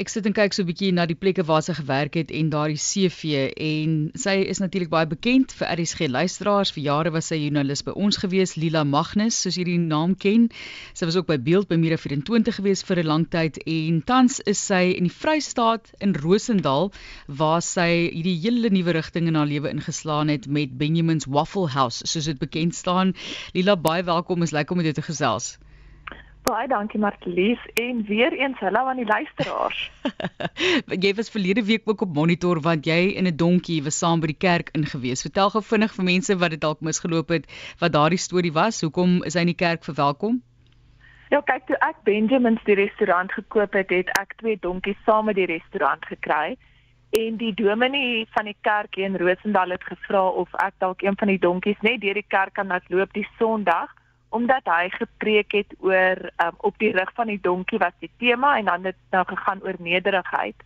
Ek sit en kyk so 'n bietjie na die plekke waar sy gewerk het en daardie CV en sy is natuurlik baie bekend vir RSG luisteraars. Vir jare was sy joernalis by ons gewees, Lila Magnus, soos jy die naam ken. Sy was ook by Beeld by Mira 24 gewees vir 'n lang tyd en tans is sy in die Vrystaat in Rosendal waar sy hierdie hele nuwe rigting in haar lewe ingeslaan het met Benjamin's Waffle House, soos dit bekend staan. Lila, baie welkom. Is lekker om jou te gesels. Baie dankie Martelies en weer eens hallo aan die luisteraars. jy was verlede week ook op monitor want jy in 'n donkie was saam by die kerk ingewees. Vertel gou vinnig vir mense wat dit dalk misgeloop het, wat daardie storie was. Hoekom is hy in die kerk verwelkom? Ja, kyk toe ek Benjamin's die restaurant gekoop het, het ek twee donkies saam met die restaurant gekry. En die dominee van die kerk in Rosendal het gevra of ek dalk een van die donkies net deur die kerk kan laat loop die Sondag omdat hy gepreek het oor um, op die rug van die donkie was die tema en dan het nou gegaan oor nederigheid.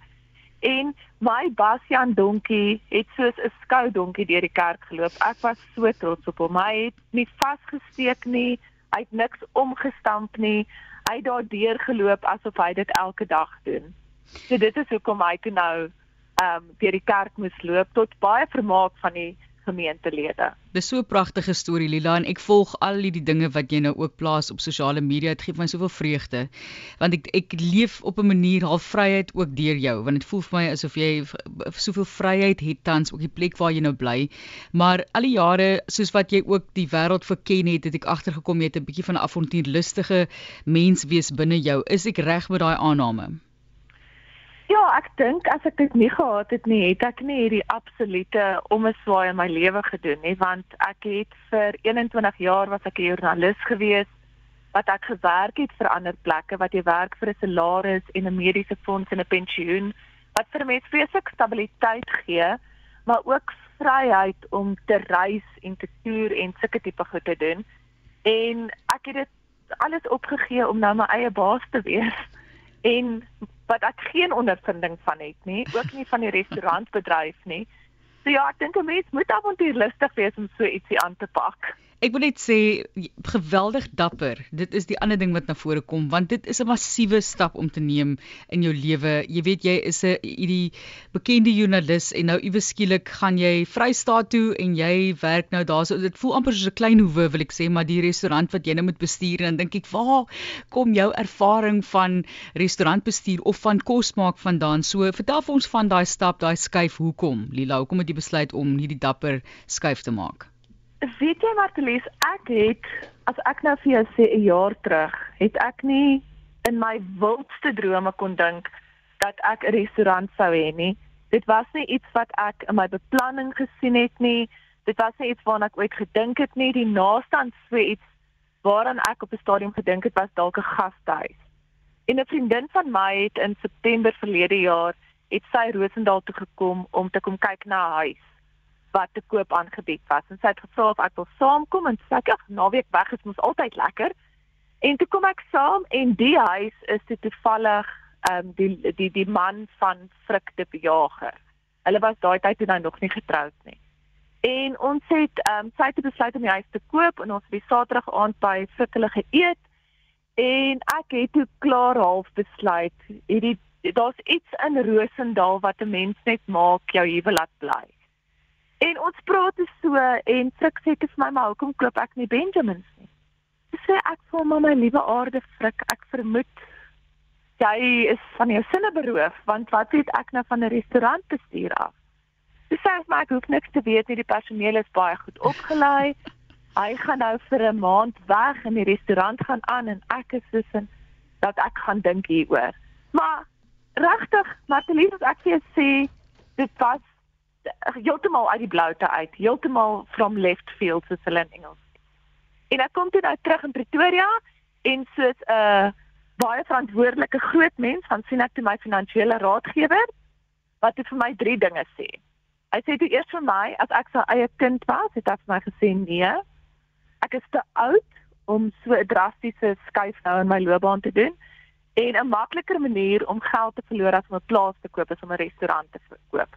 En my Bastian donkie het soos 'n skou donkie deur die kerk geloop. Ek was so trots op hom. Hy het nie vasgesteek nie, hy het niks omgestamp nie. Hy het daar deur geloop asof hy dit elke dag doen. So dit is hoekom hy toe nou ehm um, deur die kerk moes loop tot baie vermaak van die gemeentelede. Dis so 'n pragtige storie Lila en ek volg al die dinge wat jy nou ook plaas op sosiale media. Dit gee my soveel vreugde want ek ek leef op 'n manier half vryheid ook deur jou want dit voel vir my asof jy soveel vryheid het tans op die plek waar jy nou bly. Maar al die jare soos wat jy ook die wêreld verken het, het ek agtergekom jy het 'n bietjie van 'n avontuurlustige mens wees binne jou. Is ek reg met daai aanname? Ja, ek dink as ek dit nie gehad het nie, het ek nie hierdie absolute omeswaai in my lewe gedoen nie, want ek het vir 21 jaar was ek 'n joernalis gewees wat ek gewerk het vir ander plekke wat jy werk vir 'n salaris en 'n mediese fonds en 'n pensioen wat vir mense vreeslik stabiliteit gee, maar ook vryheid om te reis en te toer en sulke tipe goed te doen. En ek het dit alles opgegee om nou my eie baas te wees en wat ek geen ondervinding van het nie, ook nie van die restaurantbedryf nie. So ja, ek dink 'n mens moet avontuurlustig wees om so ietsie aan te pak. Ek wil net sê geweldig dapper. Dit is die ander ding wat na vore kom want dit is 'n massiewe stap om te neem in jou lewe. Jy weet jy is 'n hierdie bekende joernalis en nou iewes skielik gaan jy Vrystaat toe en jy werk nou daar. So dit voel amper soos 'n klein hoewe wil ek sê, maar die restaurant wat jy nou moet bestuur en dan dink ek, "Waar kom jou ervaring van restaurantbestuur of van kos maak vandaan?" So vertel vir ons van daai stap, daai skuif, hoekom? Lila, hoekom het jy besluit om hierdie dapper skuif te maak? Weet jy Martelies, ek het as ek nou vir jou sê 'n jaar terug, het ek nie in my wildste drome kon dink dat ek 'n restaurant sou hê nie. Dit was nie iets wat ek in my beplanning gesien het nie. Dit was nie iets waarna ek ooit gedink het nie. Die naaste aan so iets waaraan ek op 'n stadium gedink het was dalk 'n gastehuis. En 'n vriendin van my het in September verlede jaar het sy Rosendal toe gekom om te kom kyk na 'n huis wat te koop aangebied was. En sy het gevra of ek wil saamkom en sê ek, naweek weg is mos altyd lekker. En toe kom ek saam en die huis is te toevallig ehm um, die die die man van Frik de Bejager. Hulle was daai tyd toe nou nog nie getroud nie. En ons het ehm um, sy het besluit om die huis te koop en ons het die Saterdag aand by Frik hulle geëet. En ek het toe klaar half besluit, hierdie daar's iets in Rosendal wat 'n mens net maak jou huwelik laat bly. En ons praat so en Frik sê vir my maar hoekom koop ek nie Benjamins nie? Ek sê ek voel maar my liewe aarde Frik, ek vermoed jy is van jou sinne beroof want wat weet ek nou van 'n restaurant bestuur af? Dis sê maar ek hoef niks te weet nie, die personeel is baie goed opgelei. Hy gaan nou vir 'n maand weg en die restaurant gaan aan en ek is tussen dat ek gaan dink hieroor. Maar regtig, Martelies, ek sê dit was heeltemal uit die bloute uit, heeltemal from left field soos hulle in Engels sê. En ek kom toe nou terug in Pretoria en soos 'n uh, baie verantwoordelike groot mens van sien ek toe my finansiële raadgewer wat het vir my drie dinge sê. Hy sê toe eers vir my as ek sy eie kind was, het hy vir my gesê nee. Ek is te oud om so 'n drastiese skuif nou in my loopbaan te doen en 'n makliker manier om geld te verloor as om 'n plaas te koop is om 'n restaurant te koop.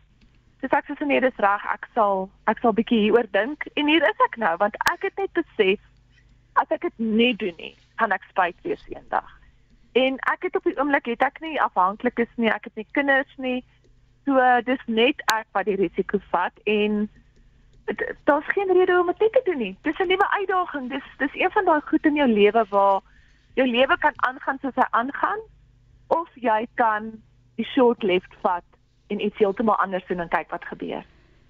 Dis ek sê nee, dis reg. Ek sal ek sal bietjie hieroor dink en hier is ek nou want ek het net besef as ek dit nie doen nie, gaan ek spyt wees eendag. En ek het op die oomblik het ek nie afhanklikes nie, ek het nie kinders nie. So dis net ek wat die risiko vat en daar's geen rede om dit te doen nie. Dis 'n nuwe uitdaging. Dis dis een van daai goed in jou lewe waar jou lewe kan aangaan soos hy aangaan of jy kan die short left vat en iets heeltemal anders doen en kyk wat gebeur.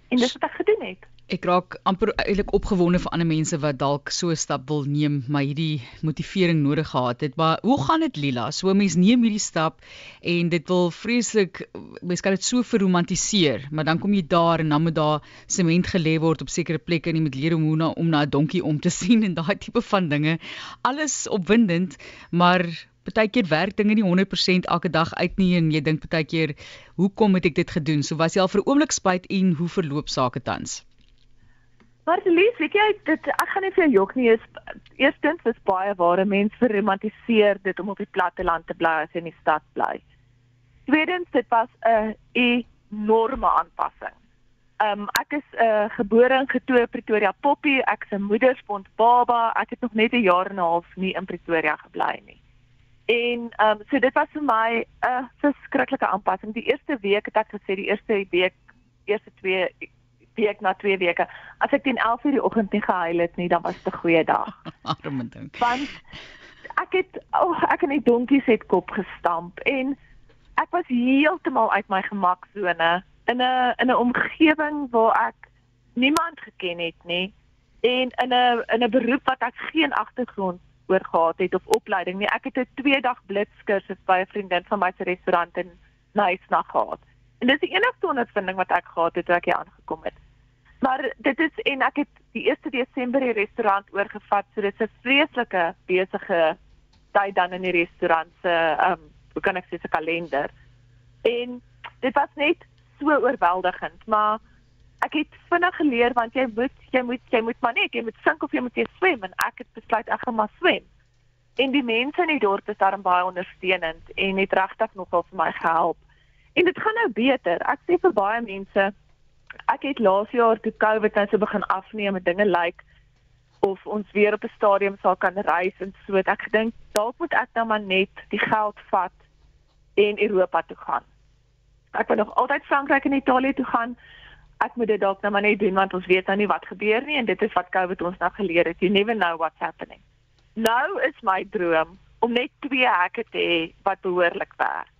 En dis wat ek gedoen het. Ek raak amper eintlik opgewonde vir ander mense wat dalk so 'n stap wil neem, maar hierdie motivering nodig gehad het. Maar hoe gaan dit Lila? So mense neem hierdie stap en dit wil vreeslik mense kan dit so verromantiseer, maar dan kom jy daar en dan moet daar sement gelê word op sekere plekke en jy moet leer hoe na om na 'n donkie om te sien en daai tipe van dinge. Alles opwindend, maar partykeer werk dinge nie 100% elke dag uit nie en jy dink partykeer hoekom het ek dit gedoen? So was jy al vir 'n oomblik spyt en hoe verloop sake tans? Maar Lies, weet jy, dit ek gaan nie vir jou jok nie. Is eerstens is baie ware mense verromantiseer dit om op die platteland te bly as in die stad bly. Tweedens, dit was 'n enorme aanpassing. Um ek is 'n uh, gebore en getoe Pretoria Poppy. Ek se moederspont baba. Ek het nog net 'n jaar en 'n half nie in Pretoria gebly nie. En um so dit was vir my 'n verskriklike aanpassing. Die eerste week het ek gesê die eerste week, eerste twee week na 2 weke. As ek teen 11:00 die oggend nie gehuil het nie, dan was dit 'n goeie dag. Arme ding. Want ek het oh, ek in die donkies het kop gestamp en ek was heeltemal uit my gemaksone in 'n in 'n omgewing waar ek niemand geken het nie en in 'n in 'n beroep wat ek geen agtergrond oor gehad het of opleiding nie. Ek het 'n 2 dag blitskursus by 'n vriendin van my se restaurant in Nysna gehad. En dis die enigste ondervinding wat ek gehad het toe ek hier aangekom het. Maar dit is en ek het die 1 Desember die restaurant oorgevat, so dit is 'n vreeslike besige tyd dan in die restaurant se ehm um, hoe kan ek sê se kalender. En dit was net so oorweldigend, maar ek het vinnig geleer want jy moet jy moet jy moet maar net jy moet sink of jy moet jy swem en ek het besluit ek gaan maar swem. En die mense in die dorp is daarin baie ondersteunend en het regtig nogal vir my gehelp. En dit gaan nou beter. Ek sê vir baie mense ek het laas jaar toe COVID nou so begin afneem en dinge lyk like, of ons weer op 'n stadium sal kan reis en so het ek gedink dalk moet ek nou maar net die geld vat en Europa toe gaan. Ek wil nog altyd Frankryk en Italië toe gaan. Ek moet dit dalk nou maar net doen want ons weet nou nie wat gebeur nie en dit is wat COVID ons nou geleer het. You never know what's happening. Nou is my droom om net twee hekke te hê wat behoorlik werk.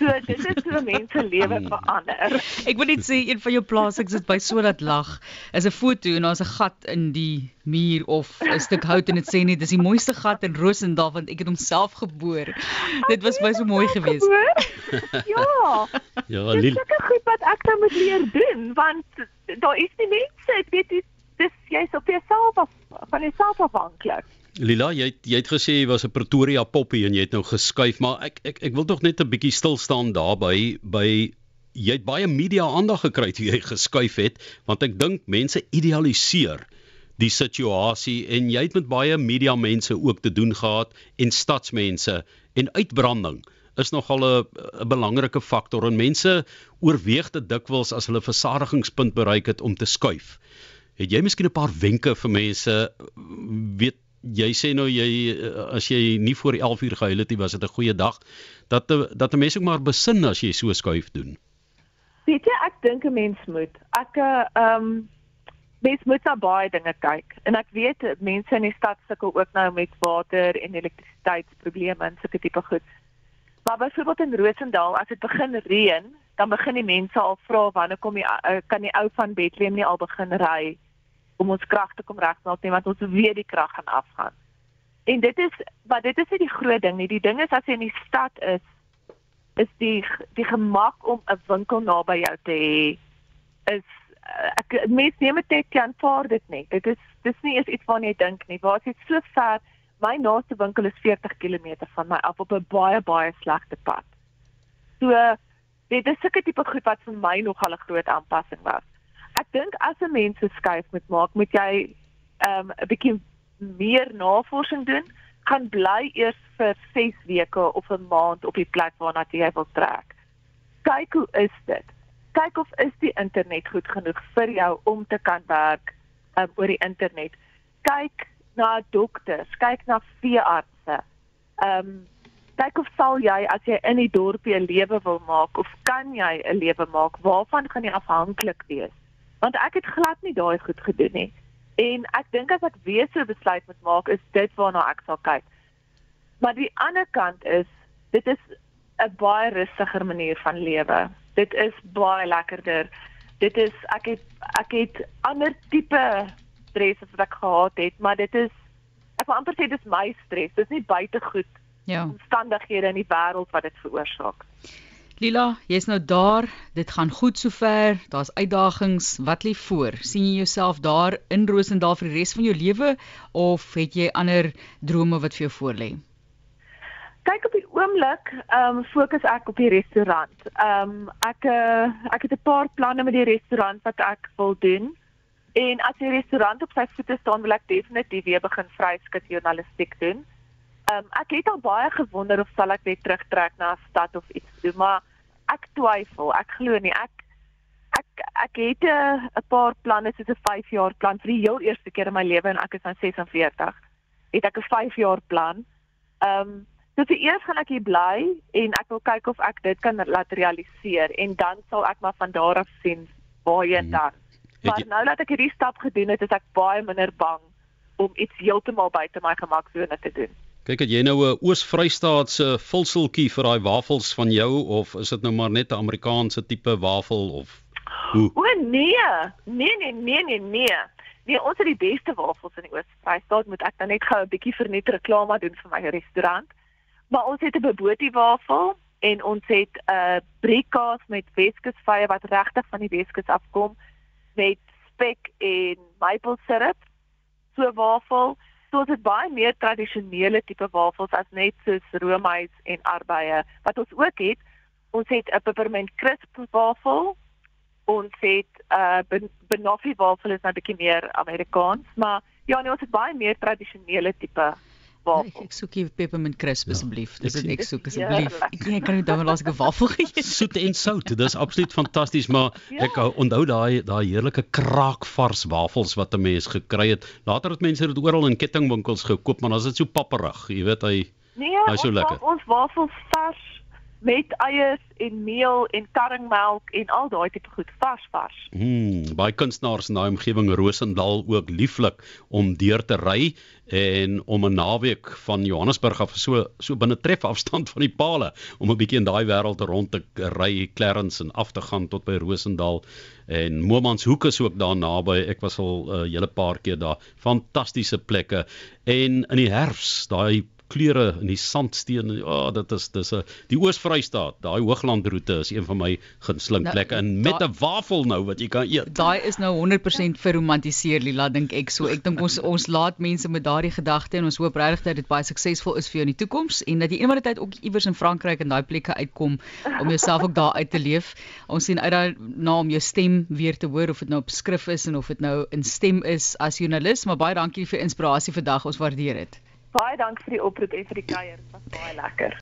So dit is hoe mense lewe verander. Ek wil net sê een van jou plaasings is by sodat lag is 'n foto en daar's 'n gat in die muur of 'n stuk hout en dit sê net dis die mooiste gat in Rosendal want ek het homself geboor. Dit was baie so mooi geweest. Ja. Ja, Lil. Dit is seker goed wat ek nou moet leer doen want daar is nie mense, ek weet dis dis jy's op jouself af van jouself afhanklik. Lila, jy het, jy het gesê jy was 'n Pretoria poppie en jy het nou geskuif, maar ek ek ek wil tog net 'n bietjie stil staan daarby by jy het baie media aandag gekry toe jy geskuif het, want ek dink mense idealiseer die situasie en jy het met baie media mense ook te doen gehad en stadsmense en uitbranding is nogal 'n belangrike faktor en mense oorweeg dit dikwels as hulle versadigingspunt bereik het om te skuif. Het jy miskien 'n paar wenke vir mense weet jy sê nou jy as jy nie voor 11 uur gehuil het nie, was dit 'n goeie dag. Dat dat 'n mens ook maar besin as jy so skuif doen. Weet jy, ek dink 'n mens moet. Ek eh, ehm um, mens moet na baie dinge kyk. En ek weet mense in die stad sukkel ook nou met water en elektrisiteitsprobleme en sulke tipe goed. Maar byvoorbeeld in Rosendal, as dit begin reën, dan begin die mense al vra wanneer kom die uh, kan die ou van Bethlehem nie al begin ry om ons krag te kom regmaak nie want ons weet die krag gaan afgaan. En dit is wat dit is nie die groot ding nie. Die ding is as jy in die stad is is die die gemak om 'n winkel naby jou te hê is eh, ek mens neem dit net aanvaar dit nie. Dit is dis nie eens iets waarna jy dink nie. Waar is dit so ver? My naaste winkel is 40 km van my af op 'n baie baie slegte pad. So dit is sulke tipe goed wat vir my nogal 'n groot aanpassing was ek dink as 'n mens se skuif moet maak, moet jy ehm um, 'n bietjie meer navorsing doen. Gaan bly eers vir 6 weke of 'n maand op die plek waarna jy wil trek. Kyk hoe is dit? Kyk of is die internet goed genoeg vir jou om te kan werk um, oor die internet. Kyk na dokters, kyk na veeartse. Ehm um, kyk of sal jy as jy in die dorpie 'n lewe wil maak of kan jy 'n lewe maak waarvan gaan jy afhanklik wees? Want ek het glad nie daai goed gedoen nie. En ek dink as ek weer so besluit moet maak, is dit waarna ek sal kyk. Maar die ander kant is dit is 'n baie rustiger manier van lewe. Dit is baie lekkerder. Dit is ek het ek het ander tipe stres as wat ek gehad het, maar dit is ek wil amper sê dis my stres. Dis nie buitegoed Ja. omstandighede in die wêreld wat dit veroorsaak. Lila, jy's nou daar. Dit gaan goed sover. Daar's uitdagings. Wat lê voor? sien jy jouself daar in Rosendal vir die res van jou lewe of het jy ander drome wat vir jou voorlê? Kyk op die oomblik, ehm um, fokus ek op die restaurant. Ehm um, ek uh, ek het 'n paar planne met die restaurant wat ek wil doen. En as die restaurant op sy voete staan, wil ek definitief weer begin vryskut journalistiek doen. Ehm um, ek het al baie gewonder of sal ek weer terugtrek na 'n stad of iets doen, maar ek twyfel. Ek glo nie ek ek ek het 'n 'n paar planne soos 'n 5 jaar plan vir die heel eerste keer in my lewe en ek is nou 46. Het ek 'n 5 jaar plan. Ehm um, So vir eers gaan ek hier bly en ek wil kyk of ek dit kan laat realiseer en dan sal ek maar van daar af sien waarheen Hmm. dan. Maar jy- nou dat ek hierdie stap gedoen het, is ek baie minder bang om iets heeltemal buite my gemaksone te doen. Kyk, het jy nou 'n Oos-Vrystaatse vulseltjie vir daai wafels van jou of is dit nou maar net 'n Amerikaanse tipe wafel of hoe? O nee, nee nee nee nee nee. Nee, ons het die beste wafels in die Oos-Vrystaat. Moet ek dan net gou 'n bietjie verniet reklame doen vir my restaurant. Maar ons het 'n Boboti wafel en ons het 'n uh, briekkaas met Weskusvye wat regtig van die Weskus afkom met spek en maple syrup. So wafel. So ons het baie meer tradisionele tipe wafels as net soos roomys en arbeie. Wat ons ook het, ons het 'n peppermint crisp wafel ons het 'n uh, banoffee wafel is nou 'n bietjie meer Amerikaans, maar ja, nee, ons het baie meer tradisionele tipe Ek, wafel. ek soek hier peppermint crisp Ja, asseblief. ek Dis wat ek soek asseblief. Ek ek kan nie dan laas ek 'n wafel geëet. Soet en sout, dis absoluut fantasties, maar Ja. ek hou- onthou daai daai heerlike kraakvars wafels wat 'n mens gekry het. Later het mense dit oral in kettingwinkels gekoop, maar dan is dit so papperig, jy weet hy Nee, Hy is so ons lekker. ons wafels vars met eiers en meel en karringmelk en al daai tipe goed vars vars. Hmm, baie kunstenaars in daai omgewing Rosendal ook lieflik om deur te ry en om 'n naweek van Johannesburg af so so binne trefafstand van die palle om 'n bietjie in daai wêreld rond te ry Clarence en af te gaan tot by Rosendal en Momanshoek is ook daar naby. Ek was al 'n uh, hele paar keer daar. Fantastiese plekke en in die herfs daai kleure in die sandsteen. Ja, oh, dit is dis 'n die Oos-Vrystaat, daai hooglandroete is een van my gunsteling Nou, plekke en met 'n wafel nou wat jy kan eet. Daai is nou 100% verromantiseer Lila dink ek so. Ek dink ons ons laat mense met daardie gedagte en ons hoop regtig dat dit baie suksesvol is vir jou in die toekoms en dat jy eendag tyd ook iewers in Frankryk in daai plekke uitkom om jouself ook daar uit te leef. Ons sien uit daarna om jou stem weer te hoor of dit nou op skrif is en of dit nou in stem is as joernalis, maar baie dankie vir inspirasie vandag. Ons waardeer dit. Baie dankie vir die oproep en vir die kuier. Dit was baie lekker.